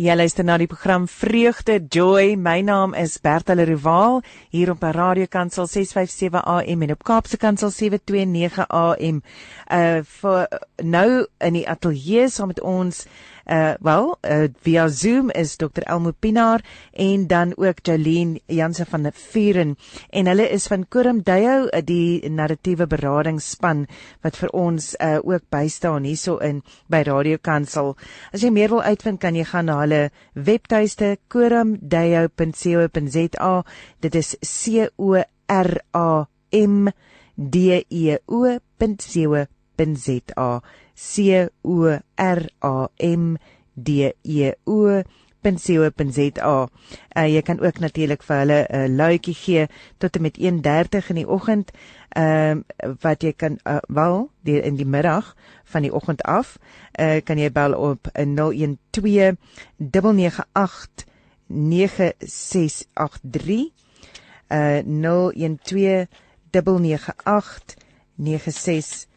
Jy luister na die program Vreugde Joy. My naam is Bertha Leroval hier op Radio Kansel 657 AM en op Kaapse Kansel 729 AM. Uh vir nou in die ateljee saam met ons uh wel uh, via Zoom is Dr Elmo Pinaar en dan ook Jolene Jansen van der Vuren en hulle is van Kurum Duyo uh, die narratiewe beradingsspan wat vir ons uh ook bystaan hierso in by Radio Kansel. As jy meer wil uitvind kan jy gaan na hulle webtuiste kurumduyo.co.za. Dit is C O R A M D E O.co.za. C O R A M D E O .co.za. Uh, jy kan ook natuurlik vir hulle 'n uh, luitjie gee tot en met 1:30 in die oggend. Ehm uh, wat jy kan uh, wel die, in die middag van die oggend af, uh, kan jy bel op 012 998 9683. Uh 012 998 9683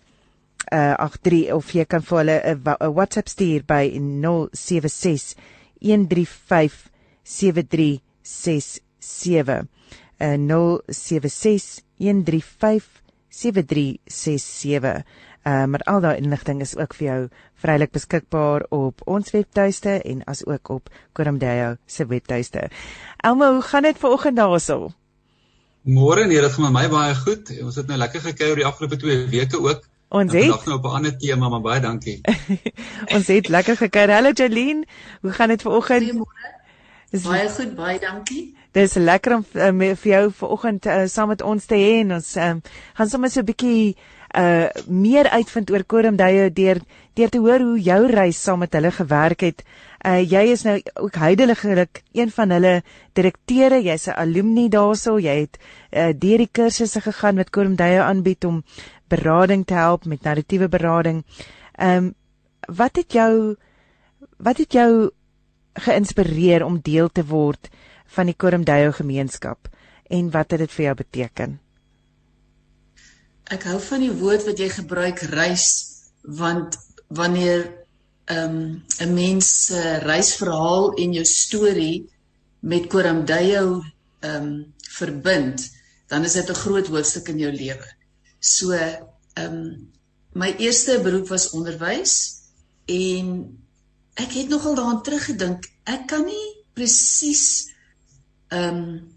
uh 83 of jy kan vir hulle 'n WhatsApp stuur by 076 135 7367 uh 076 135 7367 Uh, maar al daai inligting is ook vir jou vrylik beskikbaar op ons webtuiste en as ook op Koramdeo se webtuiste. Elmo, hoe gaan dit vanoggend daarso? Môre nee, dit gaan met my baie goed. Ons het nou lekker gekyk oor die afgelope 2 weke ook. Ons het nog nou op 'n ander tema, maar baie dankie. ons het lekker gekyk. Hallo Jolien, hoe gaan dit vanoggend? Goeiemôre. Baie goed, baie dankie. Dis lekker om uh, vir jou vanoggend uh, saam met ons te hê en ons um, gaan sommer so 'n bietjie uh meer uitvind oor Koram Duye deur deur te hoor hoe jou reis saam met hulle gewerk het. Uh jy is nou ook huidigelik een van hulle direkteure, jy's 'n alumni daarso, jy het uh deur die kursusse gegaan wat Koram Duye aanbied om berading te help met narratiewe berading. Um, wat het jou wat het jou geïnspireer om deel te word van die Kormdeyo gemeenskap en wat het dit vir jou beteken? Ek hou van die woord wat jy gebruik reis want wanneer ehm um, 'n mens se uh, reisverhaal en jou storie met Kormdeyo ehm um, verbind, dan is dit 'n groot hoofstuk in jou lewe. So ehm um, my eerste beroep was onderwys en ek het nogal daaraan teruggedink. Ek kan nie presies ehm um,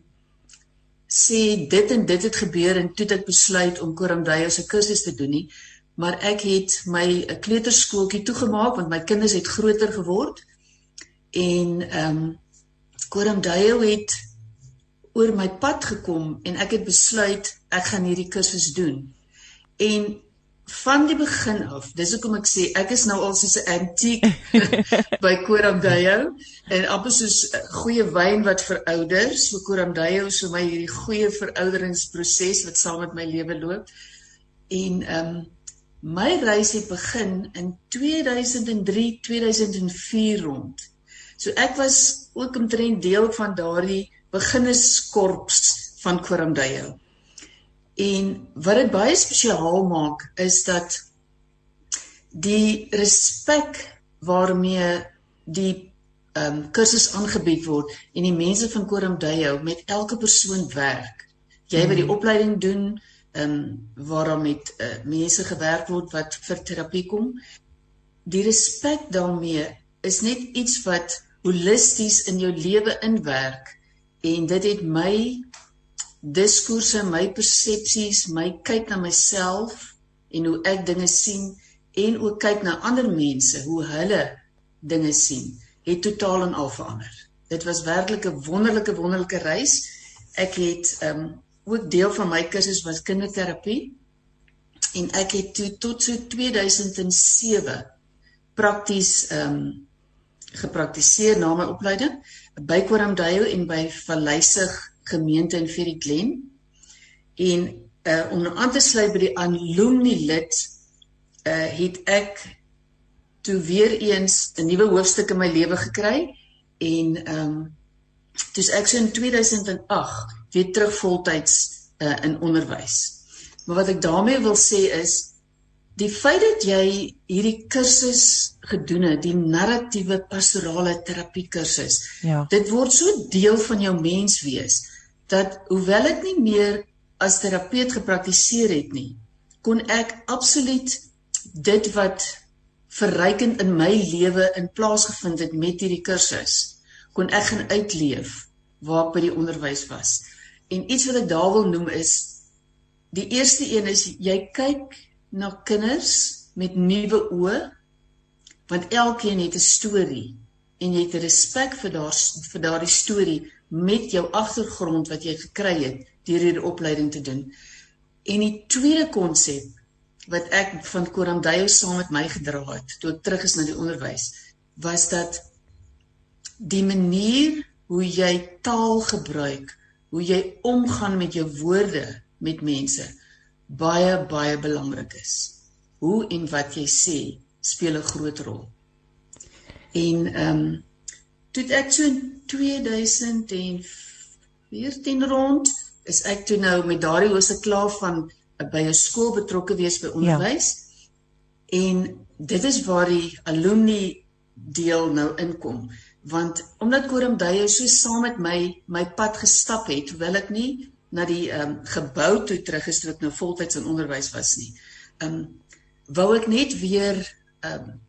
sê dit en dit het gebeur en toe ek besluit om Koramdai as 'n kursus te doen nie, maar ek het my 'n kleuterskooltjie toegemaak want my kinders het groter geword en ehm um, Koramdai het oor my pad gekom en ek het besluit ek gaan hierdie kursus doen. En van die begin af, dis hoekom ek sê ek is nou al soos 'n antiek by Koramdayo en amper soos goeie wyn wat verouder, so Koramdayo so my hierdie goeie verouderingsproses wat saam met my lewe loop. En ehm um, my reis het begin in 2003, 2004 rond. So ek was ook omtrent deel van daardie beginnerskorps van Koramdayo. En wat dit baie spesiaal maak is dat die respek waarmee die ehm um, kursus aangebied word en die mense van Koramdayo met elke persoon werk. Jy wat die hmm. opleiding doen, ehm um, waaraan met uh, mense gewerk word wat vir terapie kom. Die respek daarmee is net iets wat holisties in jou lewe inwerk en dit het my diskoerse, my persepsies, my kyk na myself en hoe ek dinge sien en ook kyk na ander mense hoe hulle dinge sien, het totaal en al verander. Dit was werklik 'n wonderlike wonderlike reis. Ek het ehm um, ook deel van my kursus was kinderterapie en ek het toe tot so 2007 prakties ehm um, gepraktiseer na my opleiding by Koramdayo en by Valeisig gemeente in Ferry Glen. En uh om nou aan te sluit by die alumni lid uh het ek toe weer eens 'n nuwe hoofstuk in my lewe gekry en ehm um, toe's ek so in 2008 weer terug voltyds uh in onderwys. Maar wat ek daarmee wil sê is die feit dat jy hierdie kursus gedoen het, die narratiewe pastorale terapie kursus. Ja. Dit word so deel van jou menswees dat hoewel ek nie meer as terapeut gepraktiseer het nie, kon ek absoluut dit wat verrykend in my lewe in plaas gevind het met hierdie kursus, kon ek gaan uitleef waar ek by die onderwys was. En iets wat ek daar wil noem is die eerste een is jy kyk na kinders met nuwe oë want elkeen het 'n storie en jy het respek vir daar vir daardie storie met jou agtergrond wat jy gekry het deur hierdie opleiding te doen. En die tweede konsep wat ek van Korandayo saam met my gedra het toe ek terug is na die onderwys was dat die manier hoe jy taal gebruik, hoe jy omgaan met jou woorde met mense baie baie belangrik is. Hoe en wat jy sê speel 'n groot rol. En ehm um, toe ek so in 2014 rond is ek toe nou met daardie hoëse klaar van uh, by 'n skool betrokke wees by onderwys. Ja. En dit is waar die alumni deel nou inkom want omdat Koram Duye so saam met my my pad gestap het, hoewel ek nie na die ehm um, gebou toe teruggestoot ek nou voltyds in onderwys was nie. Ehm um, wou ek net weer ehm um,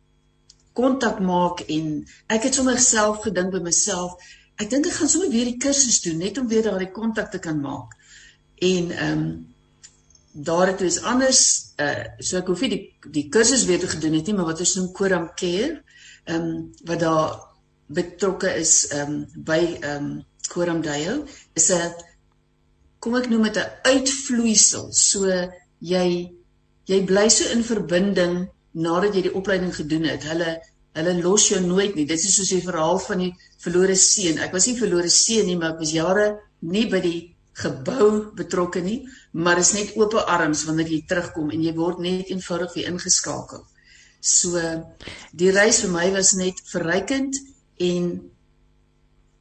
kontak maak en ek het sommer self gedink by myself, ek dink ek gaan sommer weer die kursus doen net om weer daardie kontak te kan maak. En ehm um, daar het iets anders uh so ek hoef nie die die kursus weer te gedoen het nie, maar wat ons noem Koram Care, ehm um, wat daar betrokke is ehm um, by ehm um, Koram Dale is 'n kom ek noem dit 'n uitvloeisel. So jy jy bly so in verbinding nadat jy die opleiding gedoen het. Hulle hulle los jou nooit nie. Dit is soos die verhaal van die verlore seun. Ek was nie verlore seun nie, maar ek was jare nie by die gebou betrokke nie, maar is net oop arms wanneer jy terugkom en jy word net eenvoudig weer ingeskakel. So die reis vir my was net verrykend en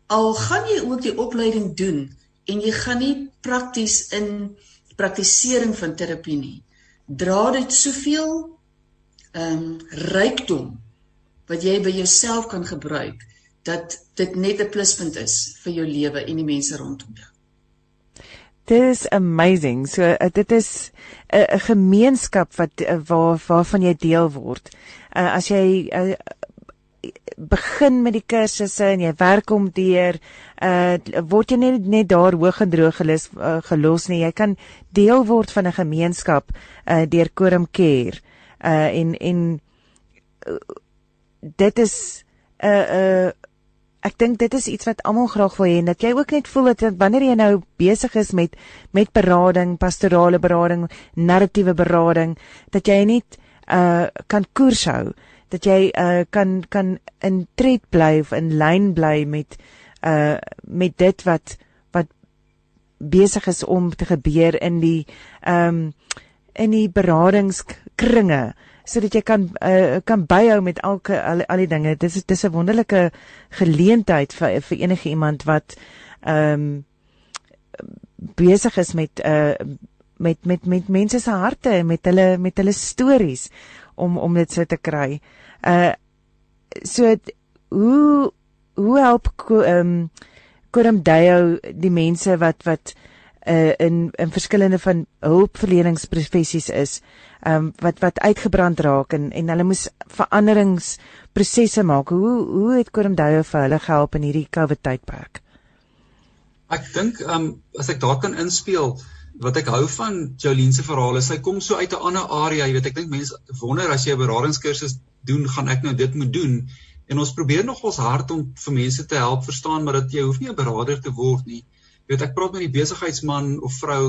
al gaan jy ook die opleiding doen, en jy gaan nie prakties in praktisering van terapie nie. Dra dit soveel um, rykdom wat jy by jouself kan gebruik dat dit net 'n pluspunt is vir jou lewe en die mense rondom jou. Dit is amazing. So uh, dit is 'n uh, gemeenskap wat uh, waar waarvan jy deel word. Uh, as jy uh, begin met die kursusse en jy werk om deur uh word jy net net daar hoog en droog gelos uh, gelos nie jy kan deel word van 'n gemeenskap uh deur Quorum Care uh en en uh, dit is 'n uh, uh ek dink dit is iets wat almal graag wil hê dat jy ook net voel dat wanneer jy nou besig is met met berading pastorale berading narratiewe berading dat jy net uh kan koers hou dat jy uh kan kan in tred bly of in lyn bly met uh met dit wat wat besig is om te gebeur in die ehm um, in die beradingskringe sodat jy kan uh, kan byhou met elke al, al die dinge. Dis dis 'n wonderlike geleentheid vir vir enige iemand wat ehm um, besig is met uh met met met mense se harte met hulle met hulle stories om om dit so te kry. Uh so hoe hoe help ehm um, Kurum Dayo die mense wat wat uh in in verskillende van hulpverleningsprofessies is, um, wat wat uitgebrand raak en en hulle moes veranderingsprosesse maak. Hoe hoe het Dayo vir hulle gehelp in hierdie COVID tydperk? Ek dink um, as ek daar kan inspel wat ek hou van Jolien se verhaal is sy kom so uit 'n ander area, jy weet ek dink mense wonder as jy 'n beradingskursus doen, gaan ek nou dit moet doen. En ons probeer nog ons hart om vir mense te help verstaan maar dat jy hoef nie 'n beraader te word nie. Jy weet ek praat met die besigheidsman of vrou,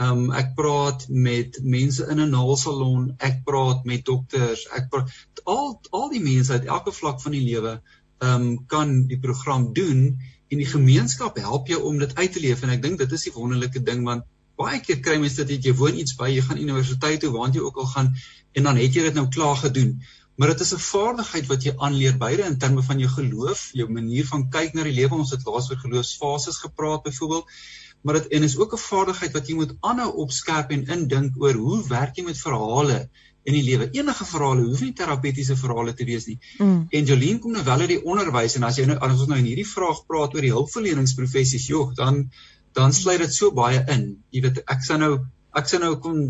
ehm um, ek praat met mense in 'n nailsalon, ek praat met dokters, ek praat al al die mense uit elke vlak van die lewe ehm um, kan die program doen en die gemeenskap help jou om dit uit te leef en ek dink dit is die wonderlike ding want baie keer kry mense dit jy woon iets by, jy gaan universiteit toe, waar jy ook al gaan en dan het jy dit nou klaar gedoen maar dit is 'n vaardigheid wat jy aanleer beide in terme van jou geloof, jou manier van kyk na die lewe. Ons het laas oor geloofsfases gepraat byvoorbeeld. maar dit en is ook 'n vaardigheid wat jy moet aanhou opskerp en indink oor hoe werk jy met verhale in die lewe. Enige verhale hoef nie terapeutiese verhale te wees nie. Mm. En Jolien kom nou wel uit die onderwys en as jy nou as ons nou in hierdie vraag praat oor die hulpverleningsprofessies, joh, dan dan sluit dit so baie in. Jy weet ek sou nou ek sou nou kon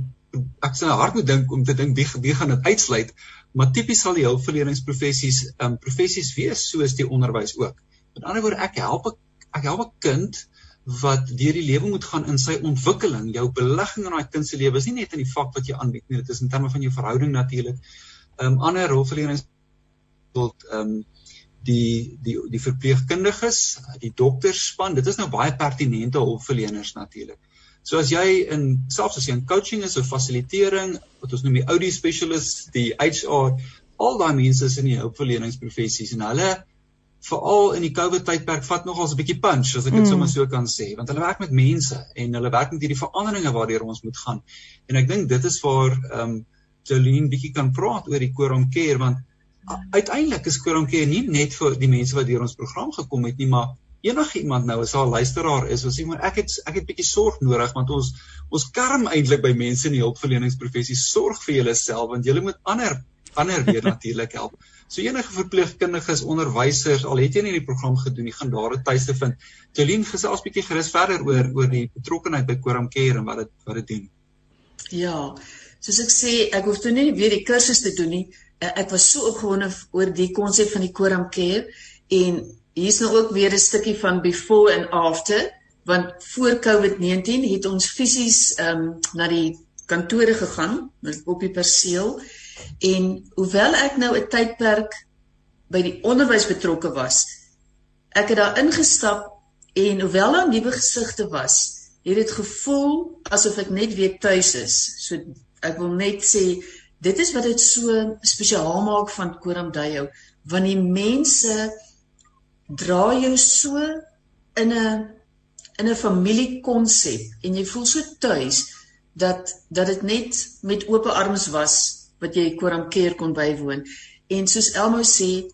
ek sou nou hard moet dink om te dink wie wie gaan dit uitsluit, maar tipies sal die hulpverleningsprofessies ehm um, professies wees soos die onderwys ook. Met ander woorde ek help ek help 'n kind wat deur die lewe moet gaan in sy ontwikkeling. Jou belegging in daai kind se lewe is nie net in die vak wat jy aanbied nie, dit is in terme van jou verhouding natuurlik. Ehm um, ander hulpverlenings tot ehm um, die die die verpleegkundiges, die dokterspan, dit is nou baie pertinente hulpverleners natuurlik. So as jy in selfs as jy in coaching is of fasilitering, wat ons noem die Audi specialist, die HR, al daai mense is in die hulpverleningsprofessies en hulle veral in die COVID tydperk vat nogals 'n bietjie punch as ek dit mm. sommer so kan sê, want hulle werk met mense en hulle werk met hierdie veranderinge waardeur ons moet gaan. En ek dink dit is waar ehm um, Jolene bietjie kan praat oor die Quorum Care want uiteindelik is Quorum Care nie net vir die mense wat deur ons program gekom het nie, maar enige iemand nou as haar luisteraar is, as jy maar ek het ek het bietjie sorg nodig want ons ons kerm eintlik by mense in die hulpverleningsprofessie sorg vir julleself want julle moet ander ander weer natuurlik help. So enige verpleegkundiges, onderwysers, al het jy nie die program gedoen nie, gaan daar 'n tuiste vind. Jolien gesels bietjie gerus verder oor oor die betrokkeheid by Quorum Care en wat dit wat dit doen. Ja. Soos ek sê, ek hoef toe nie weer die kursus te doen nie. Eh, ek was so opgewonde oor die konsep van die Quorum Care en hier's nou ook weer 'n stukkie van before and after want voor COVID-19 het ons fisies ehm um, na die kantore gegaan op die perseel en hoewel ek nou 'n tydperk by die onderwys betrokke was ek het daar ingestap en hoewel daar nuwe gesigte was het dit gevoel asof ek net weer tuis is. So ek wil net sê dit is wat dit so spesiaal maak van Koramdayo. Want die mense dra jou so in 'n in 'n familiekonsep en jy voel so tuis dat dat dit net met oop arms was wat jy Koramkeer kon bywoon. En soos Elmo sê,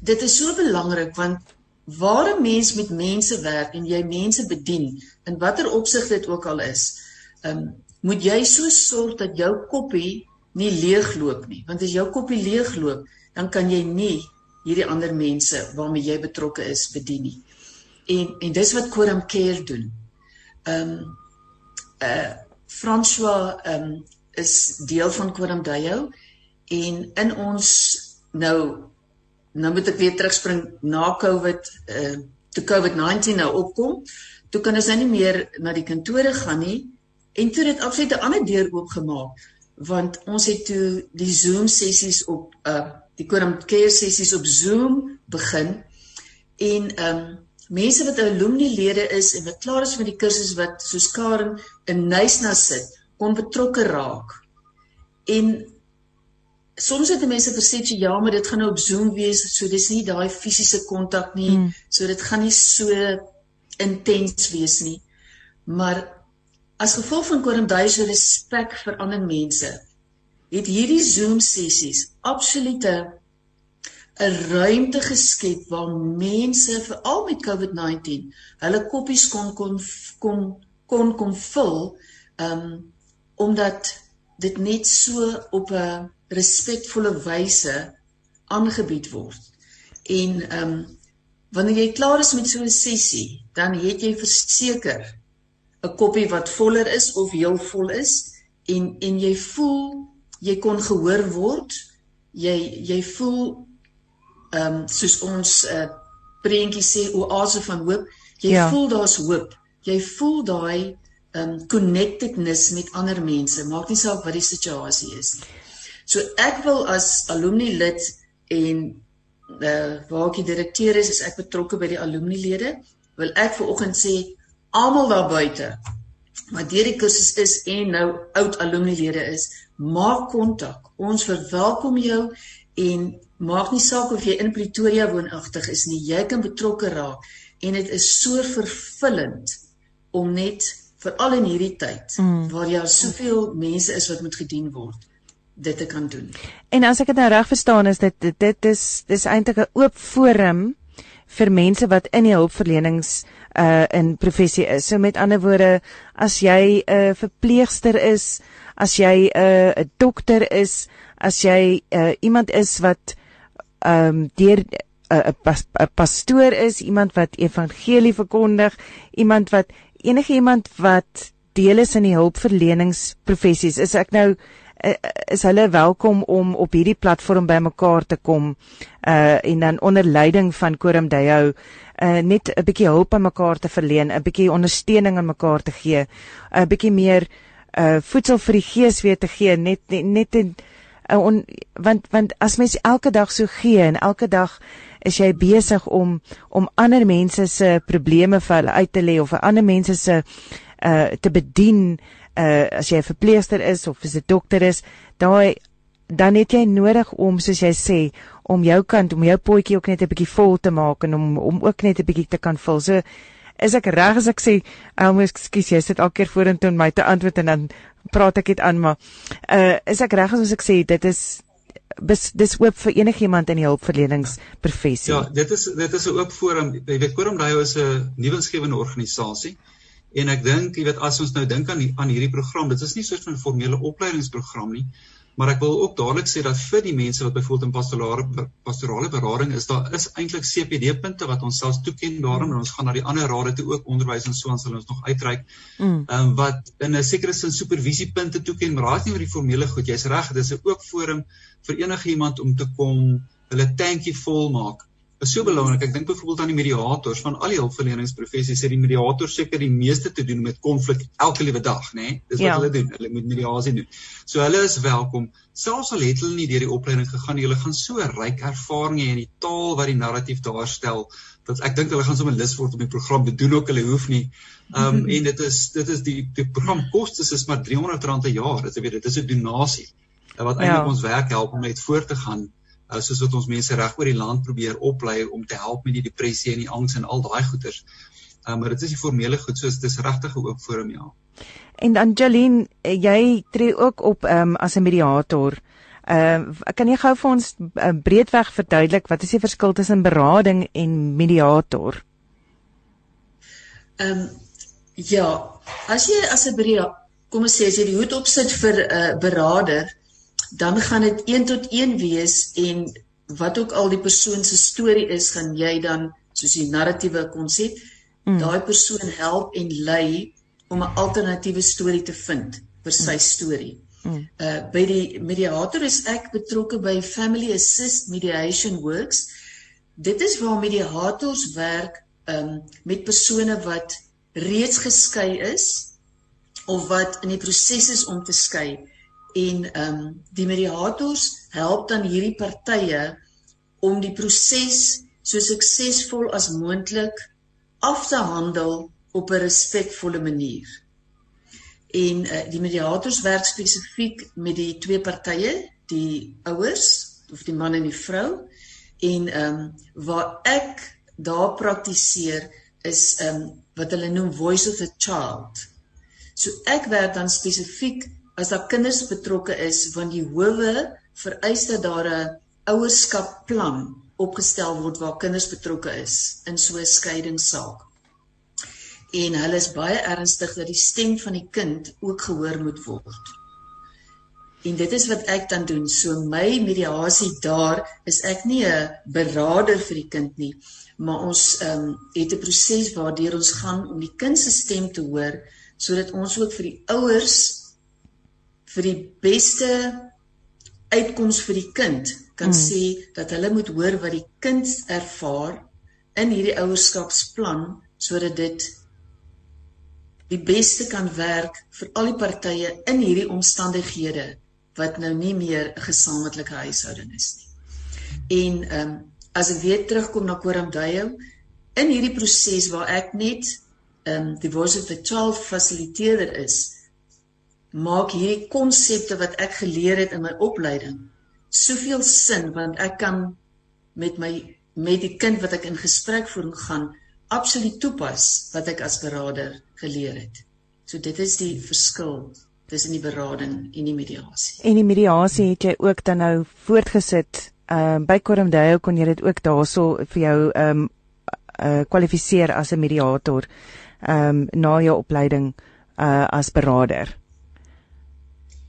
dit is so belangrik want waar 'n mens met mense werk en jy mense bedien in watter opsig dit ook al is, um, moet jy so sorg dat jou koppie nie leegloop nie, want as jou koppie leegloop, dan kan jy nie hierdie ander mense waarmee jy betrokke is bedien nie. En en dis wat Quorum Care doen. Ehm um, uh François ehm um, is deel van Quorum Dayo en in ons nou nou moet ek weer terugspring na Covid uh toe COVID-19 nou opkom, toe kan ons nou nie meer na die kantore gaan nie en toe het absoluut 'n ander deur oopgemaak want ons het toe die Zoom sessies op uh die Quorum Care sessies op Zoom begin en ehm um, mense wat alumni lede is en wat klaar is met die kursus wat soos Karen in Nysna sit kon betrokke raak. En soms het mense persepsie ja, maar dit gaan nou op Zoom wees, so dis nie daai fisiese kontak nie, hmm. so dit gaan nie so intens wees nie. Maar as gevolg van Quorum Day se respek vir ander mense, het hierdie Zoom sessies absolute 'n ruimte geskep waar mense veral met COVID-19 hulle koppies kon kon kon kon kon vul um omdat dit net so op 'n respekvolle wyse aangebied word. En um wanneer jy klaar is met so 'n sessie, dan het jy verseker 'n koppie wat voller is of heel vol is en en jy voel jy kon gehoor word. Jy jy voel ehm um, soos ons 'n uh, prentjie sê oase van hoop. Jy ja. voel daar's hoop. Jy voel daai ehm um, connectedness met ander mense. Maak nie saak wat die situasie is nie. So ek wil as alumni lid en uh waar ek die direkteur is, is ek betrokke by die alumni lede. Wil ek vir oggend sê almal daar buite wat deur die kursus is en nou oud alumni lede is, maak kontak. Ons verwelkom jou en maak nie saak of jy in Pretoria woonagtig is nie, jy kan betrokke raak en dit is so vervullend om net veral in hierdie tyd mm. waar daar soveel mense is wat moet gedien word dit te kan doen. En as ek dit nou reg verstaan is dit dit is dis eintlik 'n oop forum vir mense wat in die hulpverlenings uh in professie is. So met ander woorde, as jy 'n uh, verpleegster is, as jy 'n uh, 'n dokter is, as jy uh, iemand is wat ehm um, deur 'n uh, pas, pastoor is, iemand wat evangelie verkondig, iemand wat enige iemand wat deel is in die hulpverleningsprofessies, is ek nou uh, is hulle welkom om op hierdie platform bymekaar te kom uh en dan onder leiding van Koram Deyo uh net 'n bietjie hulp aan mekaar te verleen, 'n bietjie ondersteuning aan mekaar te gee, 'n bietjie meer uh voedsel vir die gees weer te gee, net net, net in, uh, on, want want as mens elke dag so gee en elke dag is jy besig om om ander mense se probleme vir hulle uit te lê of ander mense se uh te bedien uh as jy 'n verpleegster is of as 'n dokter is, daai dan het jy nodig om soos jy sê om jou kant om jou potjie ook net 'n bietjie vol te maak en om om ook net 'n bietjie te kan vul. So is ek reg as ek sê, Elmo, ekskuus, jy sit elke keer vorentoe om my te antwoord en dan praat ek dit aan, maar uh is ek reg as ek sê dit is bes, dis oop vir enigiemand in die hulpverleningsprofessie. Ja, dit is dit is 'n oop forum. Jy weet Quorum Dayo is 'n nuwensgewende organisasie. En ek dink, jy weet, as ons nou dink aan die, aan hierdie program, dit is nie soos 'n formele opleidingsprogram nie, maar ek wil ook dadelik sê dat vir die mense wat byvoorbeeld in pastorale pastorale berading is, daar is eintlik CPD punte wat ons selfs toeken daarom en ons gaan na die ander rade toe ook onderwys en so aan sal ons nog uitreik. Mm. Ehm um, wat in 'n sekere sin supervisiepunte toeken, maar raak nie oor die formele goed. Jy's reg, dis 'n ook forum vir enige iemand om te kom hulle tankie vol maak is so belangrik. Ek dink byvoorbeeld aan die mediators van al die hulpverleningsprofessies. Sê die mediators seker die meeste te doen met konflik elke liewe dag, nê? Nee? Dis wat ja. hulle doen. Hulle moet mediasie doen. So hulle is welkom. Selfs al het hulle nie deur die opleiding gegaan nie, hulle gaan so ryk ervaring hê in die taal wat die narratief daarstel dat ek dink hulle gaan sommer lus word om die program te doen ook hulle hoef nie. Ehm um, en dit is dit is die die program kostes is maar R300 'n jaar. Dit weet dit is 'n donasie wat eintlik ja. ons werk help om net voort te gaan uh, soos wat ons mense reg oor die land probeer oplei om te help met die depressie en die angs en al daai goeters. Um, maar dit is die formele goed soos dis regtig 'n oop forum ja. En dan Jolien, jy tree ook op um, as 'n mediator. Ehm uh, kan jy gou vir ons uh, breedweg verduidelik wat is die verskil tussen berading en mediator? Ehm um, ja, as jy as 'n kom ons sê as jy die hoed opsit vir 'n uh, berader, dan gaan dit 1 tot 1 wees en wat ook al die persoon se storie is, gaan jy dan soos die narratiewe konsep mm. daai persoon help en lei om 'n alternatiewe storie te vind vir sy mm. storie. Mm. Uh by die mediator is ek betrokke by Family Assist Mediation Works. Dit is waar mediators werk um met persone wat reeds geskei is of wat in die proses is om te skei en ehm um, die mediators help dan hierdie partye om die proses so suksesvol as moontlik af te handel op 'n respekvolle manier. En uh, die mediators werk spesifiek met die twee partye, die ouers of die man en die vrou en ehm um, waar ek daar praktiseer is ehm um, wat hulle noem voice of the child. So ek werk dan spesifiek as daar kinders betrokke is want die howe vereis dat daar 'n ouerskapplan opgestel word waar kinders betrokke is in so 'n skeidingssaak. En hulle is baie ernstig dat die stem van die kind ook gehoor moet word. En dit is wat ek dan doen. So my mediasie daar is ek nie 'n beraader vir die kind nie, maar ons ehm um, het 'n proses waardeur ons gaan om die kind se stem te hoor sodat ons ook vir die ouers vir die beste uitkoms vir die kind kan hmm. sê dat hulle moet hoor wat die kind ervaar in hierdie ouerskapsplan sodat dit die beste kan werk vir al die partye in hierdie omstandighede wat nou nie meer 'n gesamentlike huishouding is nie. En ehm um, as ek weer terugkom na Koram Dayo in hierdie proses waar ek net ehm um, die voice of the child fasiliteerder is, maak hierdie konsepte wat ek geleer het in my opleiding soveel sin want ek kan met my met die kind wat ek in gesprek voering gaan absoluut toepas wat ek as beraader geleer het. So dit is die verskil tussen die berading en die mediasie. En die mediasie het jy ook dan nou voortgesit. Ehm uh, by Kormdale kon jy dit ook daarso vir jou ehm um, uh kwalifiseer as 'n mediator ehm um, na jou opleiding uh as beraader?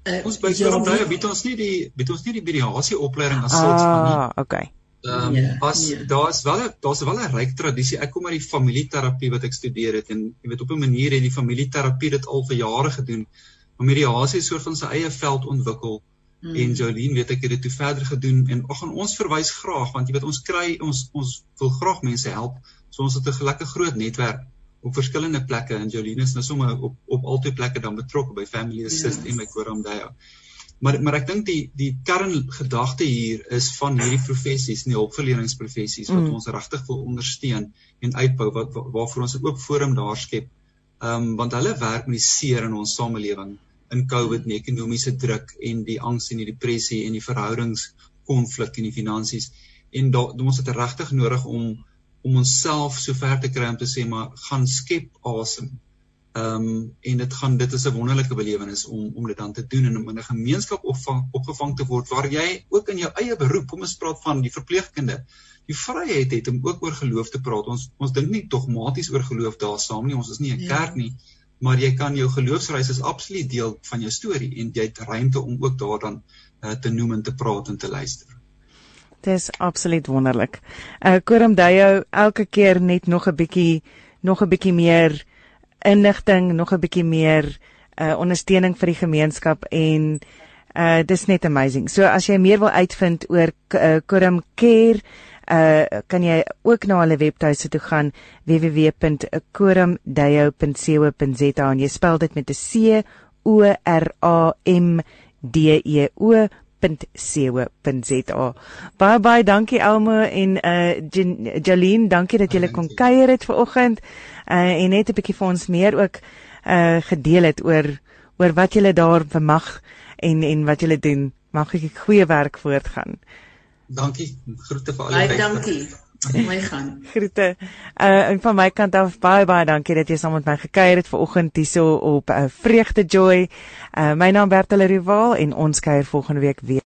Uh, ons by ja, nou bied ons nie die bied ons nie die mediasie opleiding as sulks aan nie. Ah, okay. Ehm um, ja, as ja. daar's wel daar's wel 'n ryk tradisie. Ek kom uit die familieterapie wat ek studeer het en jy weet op 'n manier het die familieterapie dit al vir jare gedoen. Maar mediasie soort van sy eie veld ontwikkel. Hmm. En Jolien weet ek het dit toe verder gedoen en ag ons verwys graag want jy weet ons kry ons ons wil graag mense help. So ons het 'n gelukkige groot netwerk op verskillende plekke en Jolene is nou sommer op op albei plekke dan betrokke by Family Assist ja. en by Quorum Deo. Maar maar ek dink die die kerngedagte hier is van hierdie professies, nie hulpverleningsprofessies wat mm. ons regtig wil ondersteun en uitbou wat waarvoor ons 'n oop forum daar skep. Ehm um, want hulle werk met die seer in ons samelewing in COVID en ekonomiese druk en die angs en die depressie en die verhoudingskonflik en die finansies en da, ons het regtig nodig om om onsself so ver te kry om te sê maar gaan skep asem. Ehm um, en dit gaan dit is 'n wonderlike belewenis om om dit dan te doen en om in 'n gemeenskap opvang opgevang te word waar jy ook in jou eie beroep, kom ons praat van die verpleegkunde, die vryheid het om ook oor geloof te praat. Ons ons dink nie dogmaties oor geloof daar saam nie. Ons is nie 'n ja. kerk nie, maar jy kan jou geloofsreis is absoluut deel van jou storie en jy het ruimte om ook daar dan uh, te noem en te praat en te luister. Dis absoluut wonderlik. Uh Koram Dayo elke keer net nog 'n bietjie nog 'n bietjie meer inligting, nog 'n bietjie meer uh ondersteuning vir die gemeenskap en uh dis net amazing. So as jy meer wil uitvind oor uh, Koram Care uh kan jy ook na hulle webtuise toe gaan www.koramdayo.co.za en jy spel dit met 'n C O R A M D E O www.co.za. Baie baie dankie Elmo en uh Jolene, dankie dat julle kon kuier het vanoggend uh en net 'n bietjie vir ons meer ook uh gedeel het oor oor wat julle daar vermag en en wat julle doen. Mag ek goeie werk voortgaan. Dankie. Groete vir almal. Baie dankie. Mooi gaan. Groete. Uh en van my kant af baie baie dankie dat jy saam met my gekuier het vanoggend hierso op uh, Vreugde Joy. Uh my naam Bertel Rival en ons kuier volgende week weer.